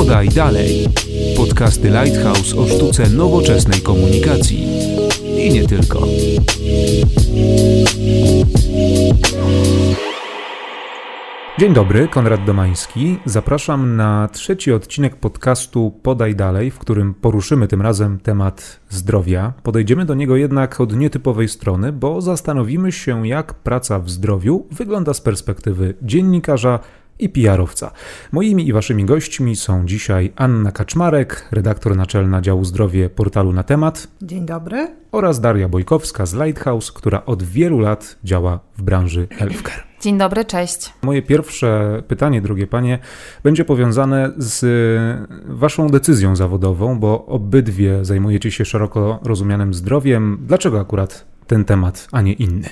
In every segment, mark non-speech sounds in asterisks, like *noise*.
Podaj dalej. Podcasty Lighthouse o sztuce nowoczesnej komunikacji. I nie tylko. Dzień dobry, Konrad Domański. Zapraszam na trzeci odcinek podcastu Podaj Dalej, w którym poruszymy tym razem temat zdrowia. Podejdziemy do niego jednak od nietypowej strony, bo zastanowimy się, jak praca w zdrowiu wygląda z perspektywy dziennikarza i PR-owca. Moimi i waszymi gośćmi są dzisiaj Anna Kaczmarek, redaktor naczelna działu zdrowie portalu na temat. Dzień dobry. Oraz Daria Bojkowska z Lighthouse, która od wielu lat działa w branży healthcare. Dzień dobry, cześć. Moje pierwsze pytanie, drogie panie, będzie powiązane z waszą decyzją zawodową, bo obydwie zajmujecie się szeroko rozumianym zdrowiem. Dlaczego akurat ten temat, a nie inny?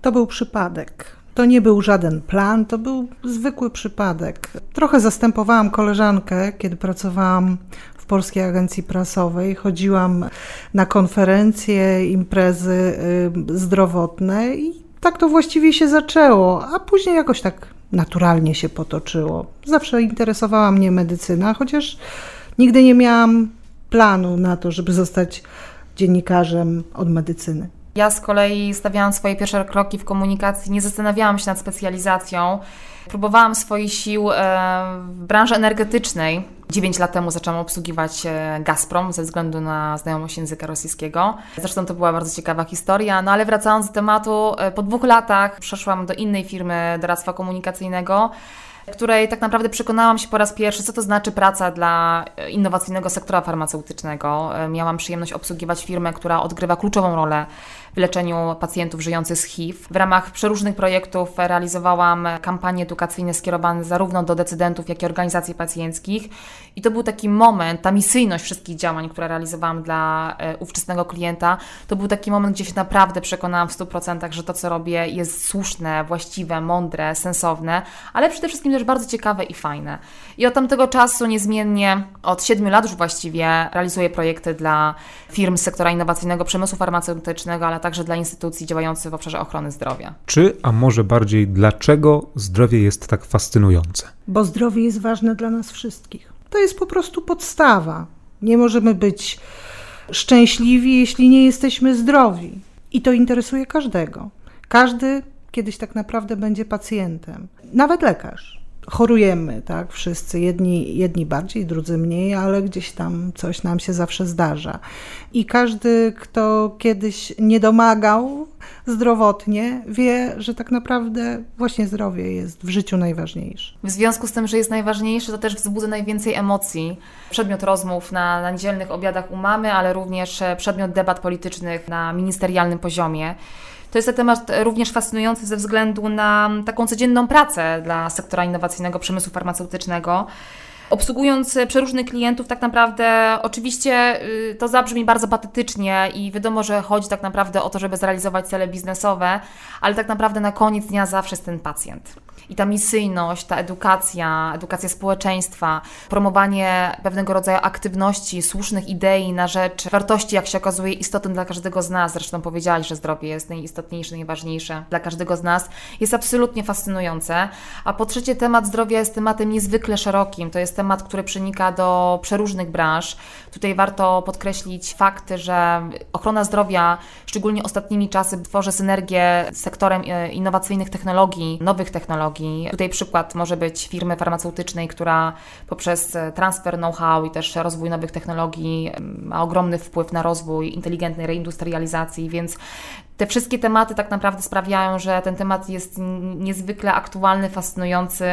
To był przypadek. To nie był żaden plan, to był zwykły przypadek. Trochę zastępowałam koleżankę, kiedy pracowałam w Polskiej Agencji Prasowej. Chodziłam na konferencje, imprezy y, zdrowotne i tak to właściwie się zaczęło, a później jakoś tak naturalnie się potoczyło. Zawsze interesowała mnie medycyna, chociaż nigdy nie miałam planu na to, żeby zostać dziennikarzem od medycyny. Ja z kolei stawiałam swoje pierwsze kroki w komunikacji, nie zastanawiałam się nad specjalizacją. Próbowałam swoich sił e, w branży energetycznej. 9 lat temu zaczęłam obsługiwać e, Gazprom ze względu na znajomość języka rosyjskiego. Zresztą to była bardzo ciekawa historia. No ale wracając do tematu, e, po dwóch latach przeszłam do innej firmy doradztwa komunikacyjnego której tak naprawdę przekonałam się po raz pierwszy, co to znaczy praca dla innowacyjnego sektora farmaceutycznego. Miałam przyjemność obsługiwać firmę, która odgrywa kluczową rolę w leczeniu pacjentów żyjących z HIV. W ramach przeróżnych projektów realizowałam kampanie edukacyjne skierowane zarówno do decydentów, jak i organizacji pacjenckich. I to był taki moment, ta misyjność wszystkich działań, które realizowałam dla e, ówczesnego klienta, to był taki moment, gdzie się naprawdę przekonałam w 100%, że to, co robię, jest słuszne, właściwe, mądre, sensowne, ale przede wszystkim też bardzo ciekawe i fajne. I od tamtego czasu niezmiennie, od 7 lat już właściwie, realizuję projekty dla firm sektora innowacyjnego przemysłu farmaceutycznego, ale także dla instytucji działających w obszarze ochrony zdrowia. Czy, a może bardziej, dlaczego zdrowie jest tak fascynujące? Bo zdrowie jest ważne dla nas wszystkich. To jest po prostu podstawa. Nie możemy być szczęśliwi, jeśli nie jesteśmy zdrowi. I to interesuje każdego. Każdy kiedyś tak naprawdę będzie pacjentem, nawet lekarz chorujemy, tak, wszyscy, jedni, jedni bardziej, drudzy mniej, ale gdzieś tam coś nam się zawsze zdarza. I każdy, kto kiedyś nie domagał zdrowotnie, wie, że tak naprawdę właśnie zdrowie jest w życiu najważniejsze. W związku z tym, że jest najważniejsze, to też wzbudza najwięcej emocji. Przedmiot rozmów na, na niedzielnych obiadach u mamy, ale również przedmiot debat politycznych na ministerialnym poziomie. To jest temat również fascynujący ze względu na taką codzienną pracę dla sektora innowacyjnego przemysłu farmaceutycznego. Obsługując przeróżnych klientów, tak naprawdę, oczywiście y, to zabrzmi bardzo patetycznie i wiadomo, że chodzi tak naprawdę o to, żeby zrealizować cele biznesowe, ale tak naprawdę na koniec dnia zawsze jest ten pacjent. I ta misyjność, ta edukacja, edukacja społeczeństwa, promowanie pewnego rodzaju aktywności, słusznych idei na rzecz wartości, jak się okazuje, istotnym dla każdego z nas. Zresztą powiedziałaś, że zdrowie jest najistotniejsze, najważniejsze dla każdego z nas. Jest absolutnie fascynujące. A po trzecie, temat zdrowia jest tematem niezwykle szerokim. To jest temat, który przenika do przeróżnych branż. Tutaj warto podkreślić fakt, że ochrona zdrowia, szczególnie ostatnimi czasy, tworzy synergię z sektorem e, innowacyjnych technologii, nowych technologii technologii. Tutaj przykład może być firmy farmaceutycznej, która poprzez transfer know-how i też rozwój nowych technologii ma ogromny wpływ na rozwój inteligentnej reindustrializacji, więc te wszystkie tematy tak naprawdę sprawiają, że ten temat jest niezwykle aktualny, fascynujący,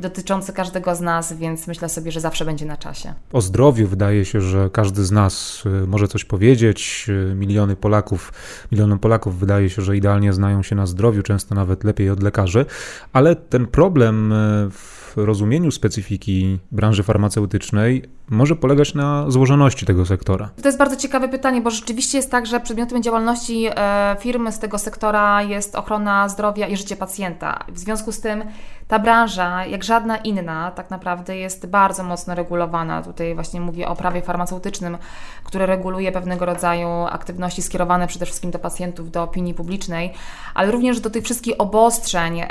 dotyczący każdego z nas, więc myślę sobie, że zawsze będzie na czasie. O zdrowiu wydaje się, że każdy z nas y, może coś powiedzieć. Y, miliony Polaków, milionom Polaków wydaje się, że idealnie znają się na zdrowiu, często nawet lepiej od lekarzy, ale ten problem y, rozumieniu specyfiki branży farmaceutycznej może polegać na złożoności tego sektora? To jest bardzo ciekawe pytanie, bo rzeczywiście jest tak, że przedmiotem działalności e, firmy z tego sektora jest ochrona zdrowia i życie pacjenta. W związku z tym ta branża, jak żadna inna, tak naprawdę jest bardzo mocno regulowana. Tutaj właśnie mówię o prawie farmaceutycznym, które reguluje pewnego rodzaju aktywności skierowane przede wszystkim do pacjentów, do opinii publicznej, ale również do tych wszystkich obostrzeń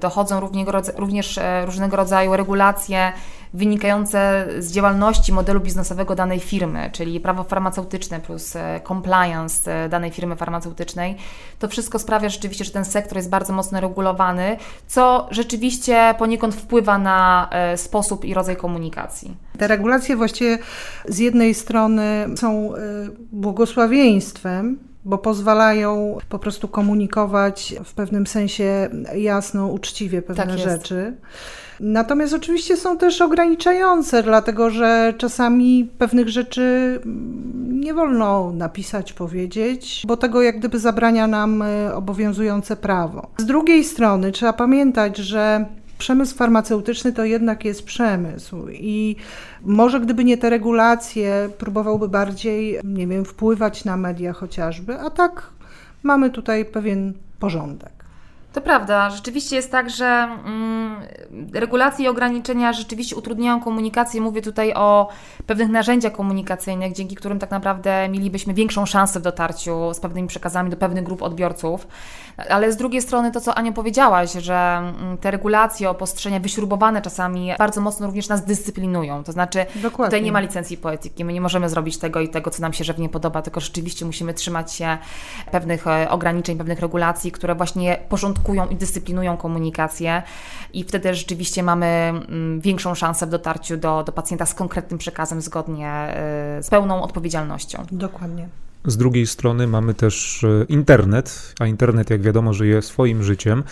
dochodzą również e, różne różnego rodzaju regulacje wynikające z działalności modelu biznesowego danej firmy, czyli prawo farmaceutyczne plus e, compliance e, danej firmy farmaceutycznej, to wszystko sprawia rzeczywiście, że ten sektor jest bardzo mocno regulowany, co rzeczywiście poniekąd wpływa na e, sposób i rodzaj komunikacji. Te regulacje właściwie z jednej strony są błogosławieństwem, bo pozwalają po prostu komunikować w pewnym sensie jasno, uczciwie pewne tak rzeczy. Natomiast oczywiście są też ograniczające, dlatego że czasami pewnych rzeczy nie wolno napisać, powiedzieć, bo tego jak gdyby zabrania nam e, obowiązujące prawo. Z drugiej strony trzeba pamiętać, że przemysł farmaceutyczny to jednak jest przemysł i może gdyby nie te regulacje, próbowałby bardziej, nie wiem, wpływać na media chociażby, a tak mamy tutaj pewien porządek. To prawda, rzeczywiście jest tak, że mm, regulacje i ograniczenia rzeczywiście utrudniają komunikację. Mówię tutaj o pewnych narzędziach komunikacyjnych, dzięki którym tak naprawdę mielibyśmy większą szansę w dotarciu z pewnymi przekazami do pewnych grup odbiorców. Ale z drugiej strony to, co Ania powiedziałaś, że mm, te regulacje, opostrzenia wyśrubowane czasami bardzo mocno również nas dyscyplinują. To znaczy, Dokładnie. tutaj nie ma licencji poetyki, my nie możemy zrobić tego i tego, co nam się żywnie podoba, tylko rzeczywiście musimy trzymać się pewnych e, ograniczeń, pewnych regulacji, które właśnie porządkują i dyscyplinują komunikację i wtedy rzeczywiście mamy mm, większą szansę w dotarciu do, do pacjenta z konkretnym przekazem zgodnie e, z pełną odpowiedzialnością. Dokładnie. Z drugiej strony mamy też e, internet, a internet, jak wiadomo, żyje swoim życiem.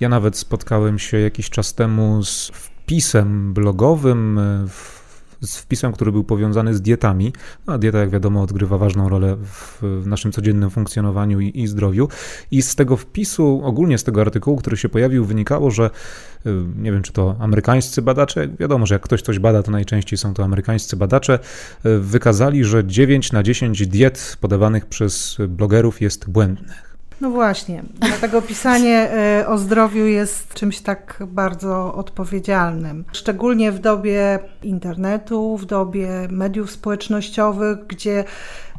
Ja nawet spotkałem się jakiś czas temu z wpisem blogowym e, w z wpisem, który był powiązany z dietami. No, a dieta, jak wiadomo, odgrywa ważną rolę w, naszym codziennym funkcjonowaniu i, i, zdrowiu. I z tego wpisu, ogólnie z tego artykułu, który się pojawił, wynikało, że y, nie wiem, czy to amerykańscy badacze, wiadomo, że jak ktoś coś bada, to najczęściej są to amerykańscy badacze, y, wykazali, że 9 na 10 diet podawanych przez blogerów jest błędnych. No właśnie, dlatego pisanie e, o zdrowiu jest czymś tak bardzo odpowiedzialnym. Szczególnie w dobie internetu, w dobie mediów społecznościowych, gdzie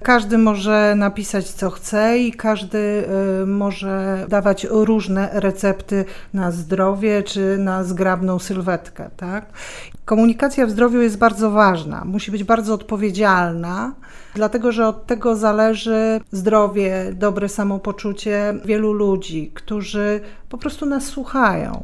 każdy może napisać co chce i każdy e, może dawać różne recepty na zdrowie czy na zgrabną sylwetkę. Tak? Komunikacja w zdrowiu jest bardzo ważna, musi być bardzo odpowiedzialna dlatego że od tego zależy zdrowie, dobre samopoczucie wielu ludzi, którzy po prostu nas słuchają.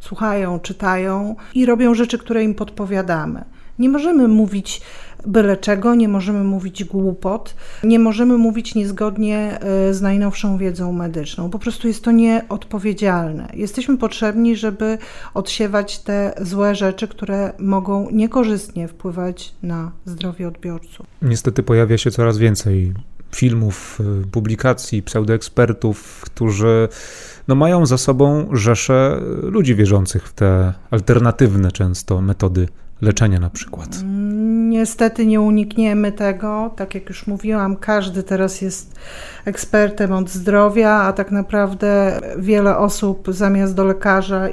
Słuchają, czytają i robią rzeczy, które im podpowiadamy. Nie możemy mówić byle czego, nie możemy mówić głupot, nie możemy mówić niezgodnie e, z najnowszą wiedzą medyczną. Po prostu jest to nieodpowiedzialne. Jesteśmy potrzebni, żeby odsiewać te złe rzeczy, które mogą niekorzystnie wpływać na zdrowie odbiorców. Niestety pojawia się coraz więcej filmów, e, publikacji, pseudoekspertów, którzy no, mają za sobą rzesze ludzi wierzących w te alternatywne często metody leczenia na przykład? Niestety nie unikniemy tego. Tak jak już mówiłam, każdy teraz jest ekspertem od zdrowia, a tak naprawdę wiele osób zamiast do lekarza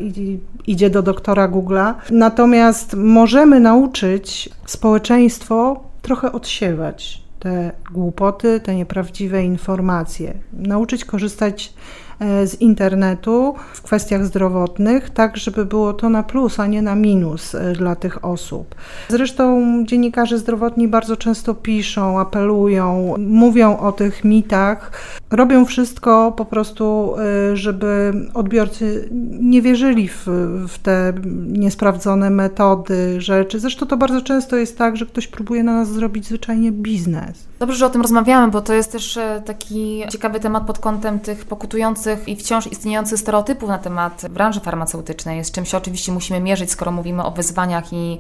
idzie do doktora Google'a. Natomiast możemy nauczyć społeczeństwo trochę odsiewać te głupoty, te nieprawdziwe informacje, nauczyć korzystać z internetu w kwestiach zdrowotnych, tak żeby było to na plus, a nie na minus e, dla tych osób. Zresztą dziennikarze zdrowotni bardzo często piszą, apelują, mówią o tych mitach, robią wszystko po prostu, e, żeby odbiorcy nie wierzyli w, w te niesprawdzone metody, rzeczy. Zresztą to bardzo często jest tak, że ktoś próbuje na nas zrobić zwyczajnie biznes. Dobrze, że o tym rozmawiamy, bo to jest też taki ciekawy temat pod kątem tych pokutujących i wciąż istniejących stereotypów na temat branży farmaceutycznej, z czym się oczywiście musimy mierzyć, skoro mówimy o wyzwaniach i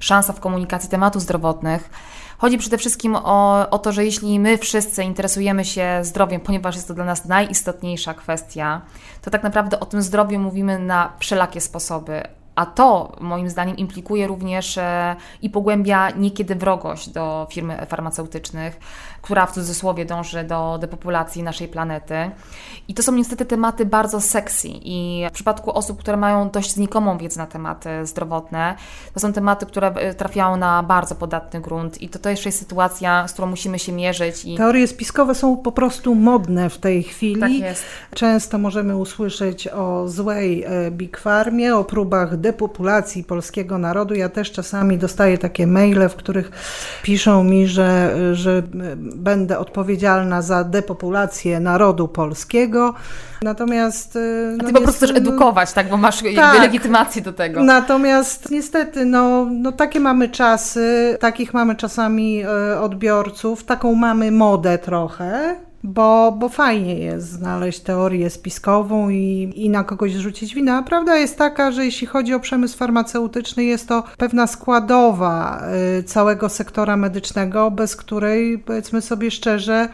szansach w komunikacji tematów zdrowotnych. Chodzi przede wszystkim o, o to, że jeśli my wszyscy interesujemy się zdrowiem, ponieważ jest to dla nas najistotniejsza kwestia, to tak naprawdę o tym zdrowiu mówimy na wszelakie sposoby, a to moim zdaniem implikuje również e, i pogłębia niekiedy wrogość do firmy farmaceutycznych, która w cudzysłowie dąży do depopulacji naszej planety. I to są niestety tematy bardzo sexy i w przypadku osób, które mają dość znikomą wiedzę na tematy zdrowotne, to są tematy, które e, trafiają na bardzo podatny grunt i to też jest sytuacja, z którą musimy się mierzyć. I... Teorie spiskowe są po prostu modne w tej chwili. Tak jest. Często możemy usłyszeć o złej e, Big Farmie, o próbach depopulacji polskiego narodu. Ja też czasami dostaję takie maile, w których piszą mi, że, że będę odpowiedzialna za depopulację narodu polskiego. Natomiast. A ty no, po prostu chcesz edukować, tak? Bo masz tak, legitymację do tego. Natomiast niestety, no, no takie mamy czasy, takich mamy czasami e, odbiorców, taką mamy modę trochę bo, bo fajnie jest znaleźć teorię spiskową i, i na kogoś zrzucić winę. A prawda jest taka, że jeśli chodzi o przemysł farmaceutyczny, jest to pewna składowa y, całego sektora medycznego, bez której, powiedzmy sobie szczerze,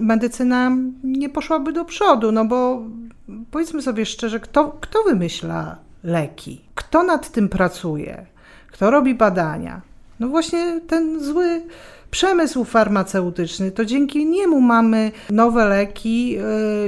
medycyna nie poszłaby do przodu, no bo powiedzmy sobie szczerze, kto, kto wymyśla leki? Kto nad tym pracuje? Kto robi badania? No właśnie ten zły przemysł farmaceutyczny, to dzięki niemu mamy nowe leki, e,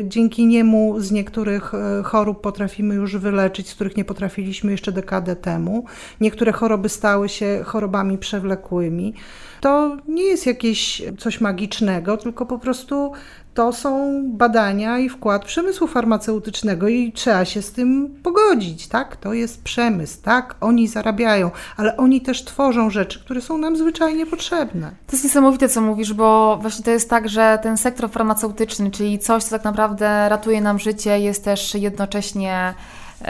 dzięki niemu z niektórych e, chorób potrafimy już wyleczyć, z których nie potrafiliśmy jeszcze dekadę temu. Niektóre choroby stały się chorobami przewlekłymi. To nie jest jakieś coś magicznego, tylko po prostu to są badania i wkład przemysłu farmaceutycznego i trzeba się z tym pogodzić, tak? To jest przemysł, tak? Oni zarabiają, ale oni też tworzą rzeczy, które są nam zwyczajnie potrzebne. To jest niesamowite, co mówisz, bo właśnie to jest tak, że ten sektor farmaceutyczny, czyli coś, co tak naprawdę ratuje nam życie, jest też jednocześnie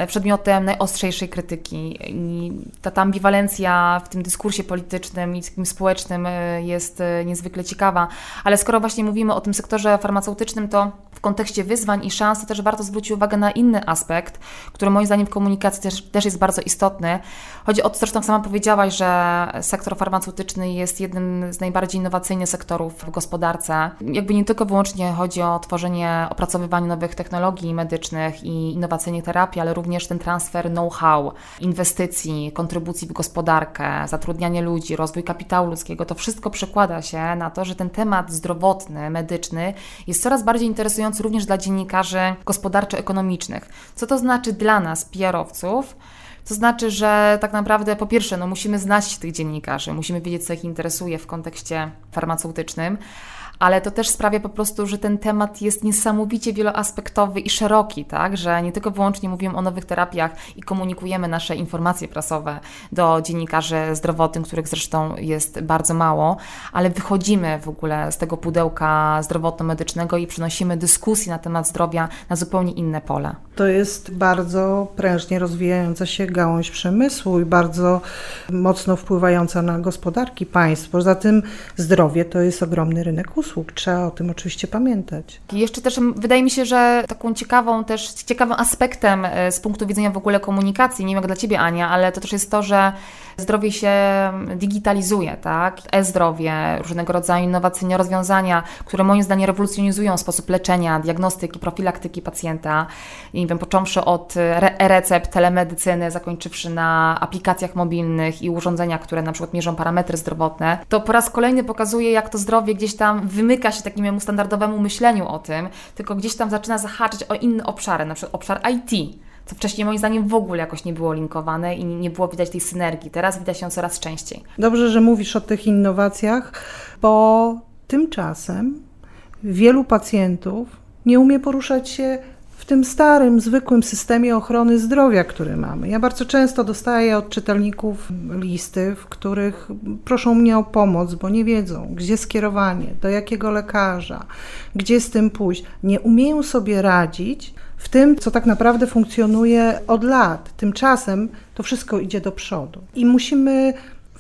przedmiotem najostrzejszej krytyki. I ta, ta ambiwalencja w tym dyskursie politycznym i takim społecznym e, jest e, niezwykle ciekawa. Ale skoro właśnie mówimy o tym sektorze farmaceutycznym, to w kontekście wyzwań i szans, to też warto zwrócić uwagę na inny aspekt, który moim zdaniem w komunikacji też, też jest bardzo istotny. Chodzi o to, zresztą sama powiedziałaś, że sektor farmaceutyczny jest jednym z najbardziej innowacyjnych sektorów w gospodarce. Jakby nie tylko wyłącznie chodzi o tworzenie, opracowywanie nowych technologii medycznych i innowacyjnych terapii, ale również ten transfer know-how, inwestycji, kontrybucji w gospodarkę, zatrudnianie ludzi, rozwój kapitału ludzkiego, to wszystko przekłada się na to, że ten temat zdrowotny, medyczny jest coraz bardziej interesujący również dla dziennikarzy gospodarczo-ekonomicznych. Co to znaczy dla nas, PR-owców? To znaczy, że tak naprawdę po pierwsze, no musimy znać tych dziennikarzy, musimy wiedzieć, co ich interesuje w kontekście farmaceutycznym, ale to też sprawia po prostu, że ten temat jest niesamowicie wieloaspektowy i szeroki, tak? Że nie tylko wyłącznie mówimy o nowych terapiach i komunikujemy nasze informacje prasowe do dziennikarzy zdrowotnych, których zresztą jest bardzo mało, ale wychodzimy w ogóle z tego pudełka zdrowotno-medycznego i przynosimy dyskusję na temat zdrowia na zupełnie inne pole. To jest bardzo prężnie rozwijająca się gałąź przemysłu i bardzo mocno wpływająca na gospodarki państw. Poza tym zdrowie to jest ogromny rynek usług usług. Trzeba o tym oczywiście pamiętać. Jeszcze też wydaje mi się, że taką ciekawą też, ciekawym aspektem e, z punktu widzenia w ogóle komunikacji, nie wiem jak dla Ciebie Ania, ale to też jest to, że zdrowie się digitalizuje, tak? E-zdrowie, różnego rodzaju innowacyjne rozwiązania, które moim zdaniem rewolucjonizują sposób leczenia, diagnostyki, profilaktyki pacjenta. I nie wiem, począwszy od e-recept, telemedycyny, zakończywszy na aplikacjach mobilnych i urządzeniach, które na przykład mierzą parametry zdrowotne, to po raz kolejny pokazuje, jak to zdrowie gdzieś tam wymyka się takiemu standardowemu myśleniu o tym, tylko gdzieś tam zaczyna zahaczyć o inne obszary, na przykład obszar IT co wcześniej moim zdaniem w ogóle jakoś nie było linkowane i nie było widać tej synergii. Teraz widać ją coraz częściej. Dobrze, że mówisz o tych innowacjach, bo tymczasem wielu pacjentów nie umie poruszać się w tym starym, zwykłym systemie ochrony zdrowia, który mamy. Ja bardzo często dostaję od czytelników listy, w których proszą mnie o pomoc, bo nie wiedzą, gdzie skierowanie, do jakiego lekarza, gdzie z tym pójść. Nie umieją sobie radzić w tym, co tak naprawdę funkcjonuje od lat. Tymczasem to wszystko idzie do przodu. I musimy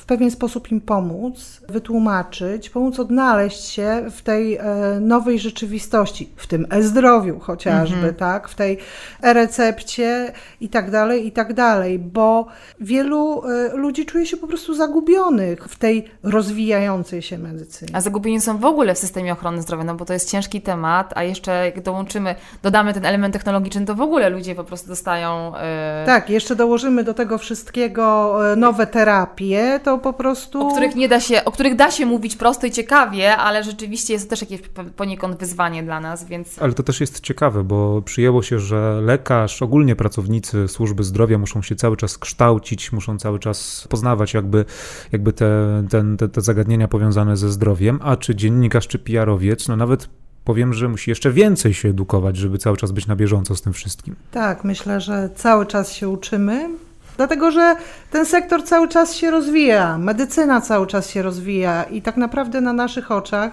w pewien sposób im pomóc, wytłumaczyć, pomóc odnaleźć się w tej e, nowej rzeczywistości, w tym e-zdrowiu chociażby, mhm. tak, w tej e-recepcie i tak dalej, i tak dalej, bo wielu e, ludzi czuje się po prostu zagubionych w tej rozwijającej się medycynie. A zagubieni są w ogóle w systemie ochrony zdrowia, no bo to jest ciężki temat, a jeszcze jak dołączymy, dodamy ten element technologiczny, to w ogóle ludzie po prostu dostają... Yy... Tak, jeszcze dołożymy do tego wszystkiego nowe terapie, to po prostu... O których, nie da się, o których da się mówić prosto i ciekawie, ale rzeczywiście jest to też jakieś poniekąd wyzwanie dla nas, więc... Ale to też jest ciekawe, bo przyjęło się, że lekarz, ogólnie pracownicy służby zdrowia muszą się cały czas kształcić, muszą cały czas poznawać jakby, jakby te, te, te, te zagadnienia powiązane ze zdrowiem, a czy dziennikarz, czy PR-owiec, no nawet powiem, że musi jeszcze więcej się edukować, żeby cały czas być na bieżąco z tym wszystkim. Tak, myślę, że cały czas się uczymy Dlatego, że ten sektor cały czas się rozwija, medycyna cały czas się rozwija i tak naprawdę na naszych oczach,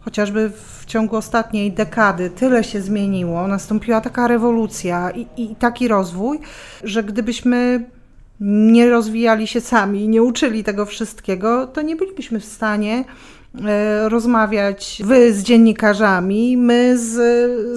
chociażby w ciągu ostatniej dekady, tyle się zmieniło, nastąpiła taka rewolucja i, i taki rozwój, że gdybyśmy nie rozwijali się sami, nie uczyli tego wszystkiego, to nie bylibyśmy w stanie rozmawiać wy z dziennikarzami, my z,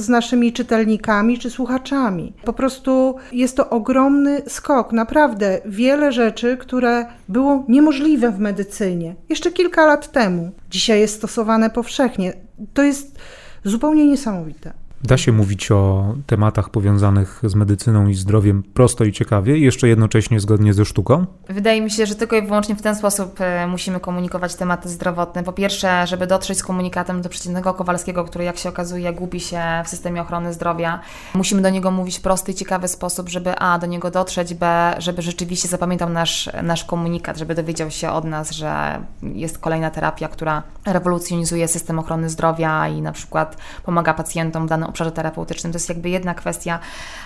z naszymi czytelnikami czy słuchaczami. Po prostu jest to ogromny skok, naprawdę wiele rzeczy, które było niemożliwe w medycynie jeszcze kilka lat temu, dzisiaj jest stosowane powszechnie. To jest zupełnie niesamowite. Da się mówić o tematach powiązanych z medycyną i zdrowiem prosto i ciekawie i jeszcze jednocześnie zgodnie ze sztuką? Wydaje mi się, że tylko i wyłącznie w ten sposób e, musimy komunikować tematy zdrowotne. Po pierwsze, żeby dotrzeć z komunikatem do przeciętnego Kowalskiego, który jak się okazuje gubi się w systemie ochrony zdrowia. Musimy do niego mówić w prosty i ciekawy sposób, żeby a, do niego dotrzeć, b, żeby rzeczywiście zapamiętał nasz, nasz komunikat, żeby dowiedział się od nas, że jest kolejna terapia, która rewolucjonizuje system ochrony zdrowia i na przykład pomaga pacjentom w danym obszarze terapeutycznym. To jest jakby jedna kwestia.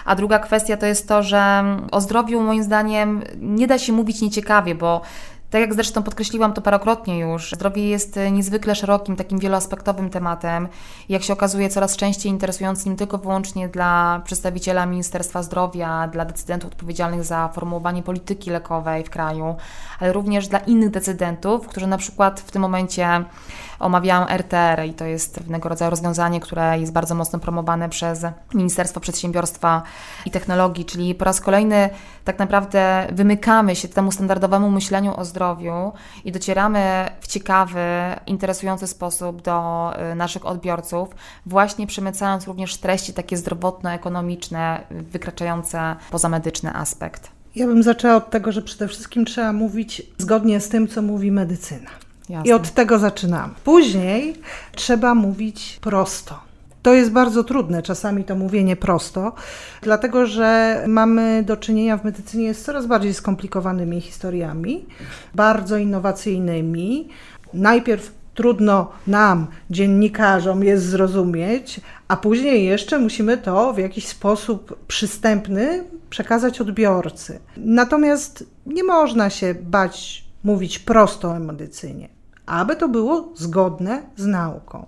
A druga kwestia to jest to, że o zdrowiu moim zdaniem nie da się mówić nieciekawie, bo tak jak zresztą podkreśliłam to parokrotnie już, zdrowie jest niezwykle szerokim, takim wieloaspektowym tematem. Jak się okazuje, coraz częściej interesującym tylko wyłącznie dla przedstawiciela Ministerstwa Zdrowia, dla decydentów odpowiedzialnych za formułowanie polityki lekowej w kraju, ale również dla innych decydentów, którzy na przykład w tym momencie omawiałam RTR i to jest pewnego rodzaju rozwiązanie, które jest bardzo mocno promowane przez Ministerstwo Przedsiębiorstwa i Technologii, czyli po raz kolejny tak naprawdę wymykamy się temu standardowemu myśleniu o zdrowiu i docieramy w ciekawy, interesujący sposób do y, naszych odbiorców, właśnie przemycając również treści takie zdrowotno-ekonomiczne, wykraczające poza medyczny aspekt. Ja bym zaczęła od tego, że przede wszystkim trzeba mówić zgodnie z tym, co mówi medycyna. Jasne. I od tego zaczynam. Później trzeba mówić prosto. To jest bardzo trudne, czasami to mówienie prosto, dlatego że mamy do czynienia w medycynie z coraz bardziej skomplikowanymi historiami, bardzo innowacyjnymi. Najpierw trudno nam, dziennikarzom, jest zrozumieć, a później jeszcze musimy to w jakiś sposób przystępny przekazać odbiorcy. Natomiast nie można się bać mówić prosto o medycynie, aby to było zgodne z nauką.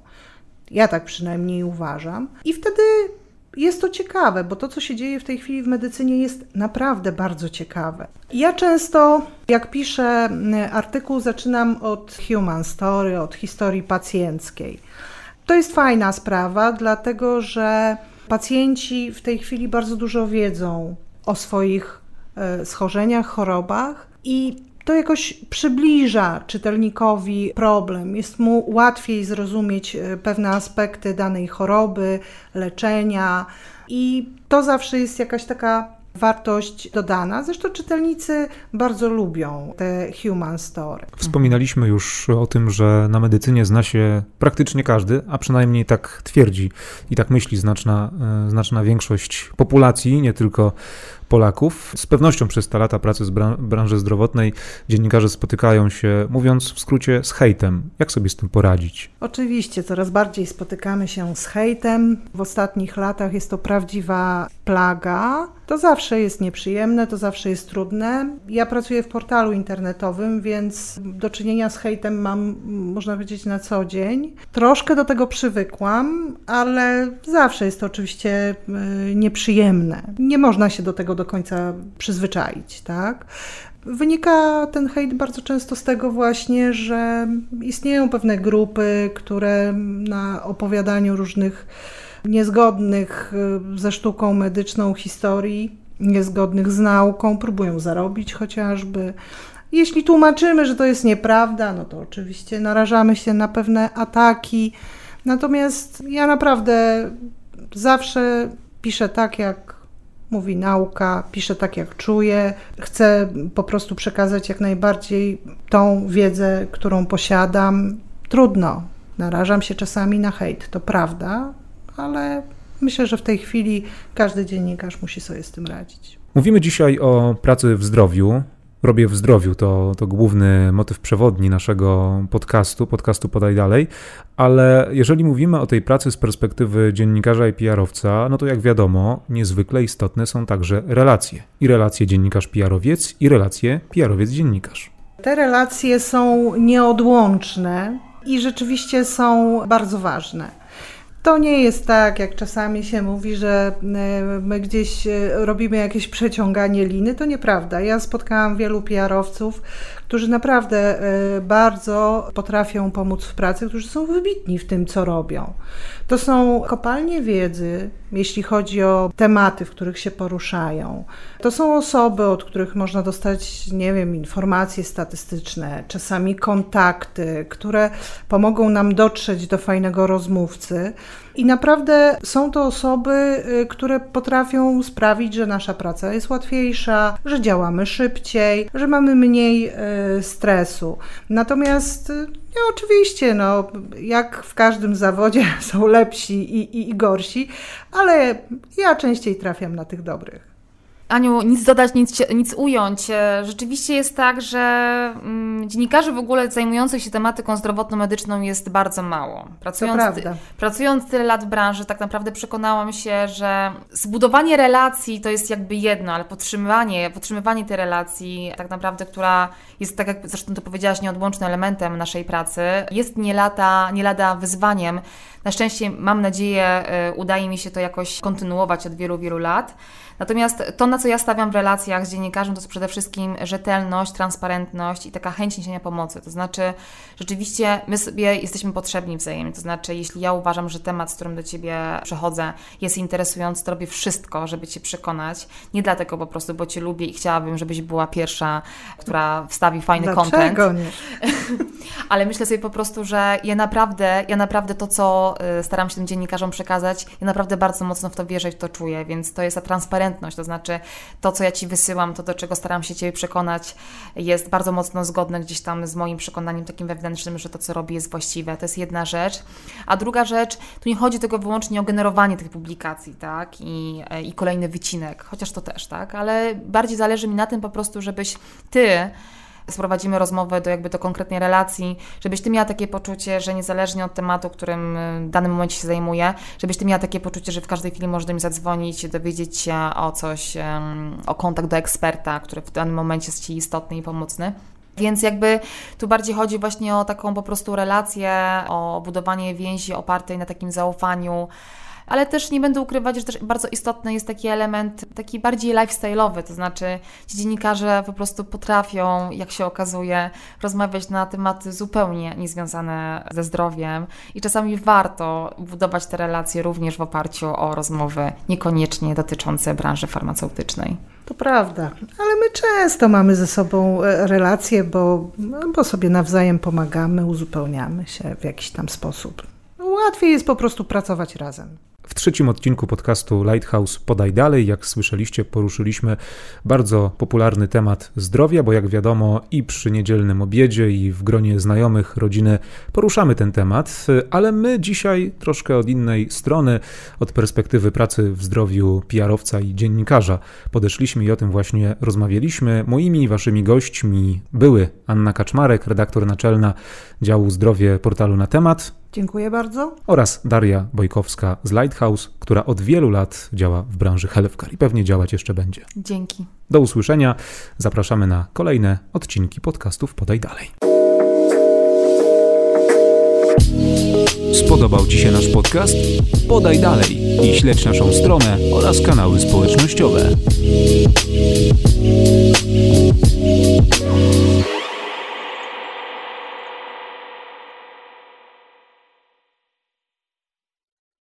Ja tak przynajmniej uważam. I wtedy jest to ciekawe, bo to, co się dzieje w tej chwili w medycynie, jest naprawdę bardzo ciekawe. Ja często, jak piszę artykuł, zaczynam od human story, od historii pacjenckiej. To jest fajna sprawa, dlatego że pacjenci w tej chwili bardzo dużo wiedzą o swoich e, schorzeniach, chorobach i to jakoś przybliża czytelnikowi problem. Jest mu łatwiej zrozumieć e, pewne aspekty danej choroby, leczenia, i to zawsze jest jakaś taka wartość dodana. Zresztą czytelnicy bardzo lubią te human story. Wspominaliśmy już o tym, że na medycynie zna się praktycznie każdy, a przynajmniej tak twierdzi i tak myśli znaczna, e, znaczna większość populacji, nie tylko Polaków. Z pewnością przez te lata pracy z branży zdrowotnej dziennikarze spotykają się, mówiąc w skrócie, z hejtem. Jak sobie z tym poradzić? Oczywiście, coraz bardziej spotykamy się z hejtem. W ostatnich latach jest to prawdziwa plaga. To zawsze jest nieprzyjemne, to zawsze jest trudne. Ja pracuję w portalu internetowym, więc do czynienia z hejtem mam, można powiedzieć, na co dzień. Troszkę do tego przywykłam, ale zawsze jest to oczywiście y, nieprzyjemne. Nie można się do tego do końca przyzwyczaić, tak? Wynika ten hejt bardzo często z tego właśnie, że istnieją pewne grupy, które na opowiadaniu różnych niezgodnych y, ze sztuką medyczną historii, niezgodnych z nauką, próbują zarobić chociażby. Jeśli tłumaczymy, że to jest nieprawda, no to oczywiście narażamy się na pewne ataki. Natomiast ja naprawdę zawsze piszę tak, jak mówi nauka, piszę tak, jak czuję. Chcę po prostu przekazać jak najbardziej tą wiedzę, którą posiadam. Trudno, narażam się czasami na hejt, to prawda, ale myślę, że w tej chwili każdy dziennikarz musi sobie z tym radzić. Mówimy dzisiaj o pracy w zdrowiu, robię w zdrowiu. To, to główny motyw przewodni naszego podcastu, podcastu Podaj Dalej. Ale jeżeli mówimy o tej pracy z perspektywy dziennikarza i PR-owca, no to jak wiadomo, niezwykle istotne są także relacje. I relacje dziennikarz-PR-owiec, i relacje PR-owiec-dziennikarz. Te relacje są nieodłączne i rzeczywiście są bardzo ważne. To nie jest tak, jak czasami się mówi, że e, my gdzieś e, robimy jakieś przeciąganie liny. To nieprawda. Ja spotkałam wielu PR-owców, którzy naprawdę e, bardzo potrafią pomóc w pracy, którzy są wybitni w tym, co robią. To są kopalnie wiedzy, jeśli chodzi o tematy, w których się poruszają. To są osoby, od których można dostać, nie wiem, informacje statystyczne, czasami kontakty, które pomogą nam dotrzeć do fajnego rozmówcy. I naprawdę są to osoby, y, które potrafią sprawić, że nasza praca jest łatwiejsza, że działamy szybciej, że mamy mniej y, stresu. Natomiast y, no, oczywiście, no, jak w każdym zawodzie *laughs* są lepsi i, i, i gorsi, ale ja częściej trafiam na tych dobrych. Aniu, nic dodać, nic, nic ująć. E, rzeczywiście jest tak, że mm, dziennikarzy w ogóle zajmujących się tematyką zdrowotno-medyczną jest bardzo mało. Pracując, pracując tyle lat w branży, tak naprawdę przekonałam się, że zbudowanie relacji to jest jakby jedno, ale podtrzymywanie, podtrzymywanie tej relacji, tak naprawdę, która jest, tak jak zresztą to powiedziałaś, nieodłącznym elementem naszej pracy, jest nie lata, nie lada wyzwaniem. Na szczęście, mam nadzieję, e, udaje mi się to jakoś kontynuować od wielu, wielu lat. Natomiast to, na co ja stawiam w relacjach z dziennikarzem, to jest przede wszystkim rzetelność, transparentność i taka chęć niesienia pomocy. To znaczy, rzeczywiście my sobie jesteśmy potrzebni wzajemnie. To znaczy, jeśli ja uważam, że temat, z którym do Ciebie przechodzę, jest interesujący, to robię wszystko, żeby Cię przekonać. Nie dlatego po prostu, bo Cię lubię i chciałabym, żebyś była pierwsza, która wstawi fajny nie? *laughs* Ale myślę sobie po prostu, że ja naprawdę, ja naprawdę to, co y, staram się tym dziennikarzom przekazać, ja naprawdę bardzo mocno w to wierzę i w to czuję, więc to jest ta transparentność to znaczy to, co ja Ci wysyłam, to do czego staram się Ciebie przekonać, jest bardzo mocno zgodne gdzieś tam z moim przekonaniem takim wewnętrznym, że to, co robię, jest właściwe. To jest jedna rzecz. A druga rzecz, tu nie chodzi tylko wyłącznie o generowanie tych publikacji, tak, i, i kolejny wycinek, chociaż to też, tak, ale bardziej zależy mi na tym po prostu, żebyś Ty sprowadzimy rozmowę do jakby do konkretnej relacji, żebyś Ty miała takie poczucie, że niezależnie od tematu, którym w danym momencie się zajmuję, żebyś Ty miała takie poczucie, że w każdej chwili możesz do mnie zadzwonić, dowiedzieć się o coś, o kontakt do eksperta, który w danym momencie jest Ci istotny i pomocny. Więc jakby tu bardziej chodzi właśnie o taką po prostu relację, o budowanie więzi opartej na takim zaufaniu, ale też nie będę ukrywać, że też bardzo istotny jest taki element taki bardziej lifestyle'owy, to znaczy ci dziennikarze po prostu potrafią, jak się okazuje, rozmawiać na tematy zupełnie niezwiązane ze zdrowiem i czasami warto budować te relacje również w oparciu o rozmowy niekoniecznie dotyczące branży farmaceutycznej. To prawda, ale my często mamy ze sobą e, relacje, bo, bo sobie nawzajem pomagamy, uzupełniamy się w jakiś tam sposób. Łatwiej jest po prostu pracować razem. W trzecim odcinku podcastu Lighthouse Podaj Dalej, jak słyszeliście, poruszyliśmy bardzo popularny temat zdrowia, bo jak wiadomo, i przy niedzielnym obiedzie, i w gronie znajomych, rodziny poruszamy ten temat, ale my dzisiaj troszkę od innej strony, od perspektywy pracy w zdrowiu PR-owca i dziennikarza. Podeszliśmy i o tym właśnie rozmawialiśmy. Moimi i waszymi gośćmi były Anna Kaczmarek, redaktor naczelna działu zdrowie portalu na temat, Dziękuję bardzo. Oraz Daria Bojkowska z Lighthouse, która od wielu lat działa w branży healthcare i pewnie działać jeszcze będzie. Dzięki. Do usłyszenia. Zapraszamy na kolejne odcinki podcastów Podaj Dalej. Spodobał Ci się nasz podcast? Podaj dalej i śledź naszą stronę oraz kanały społecznościowe.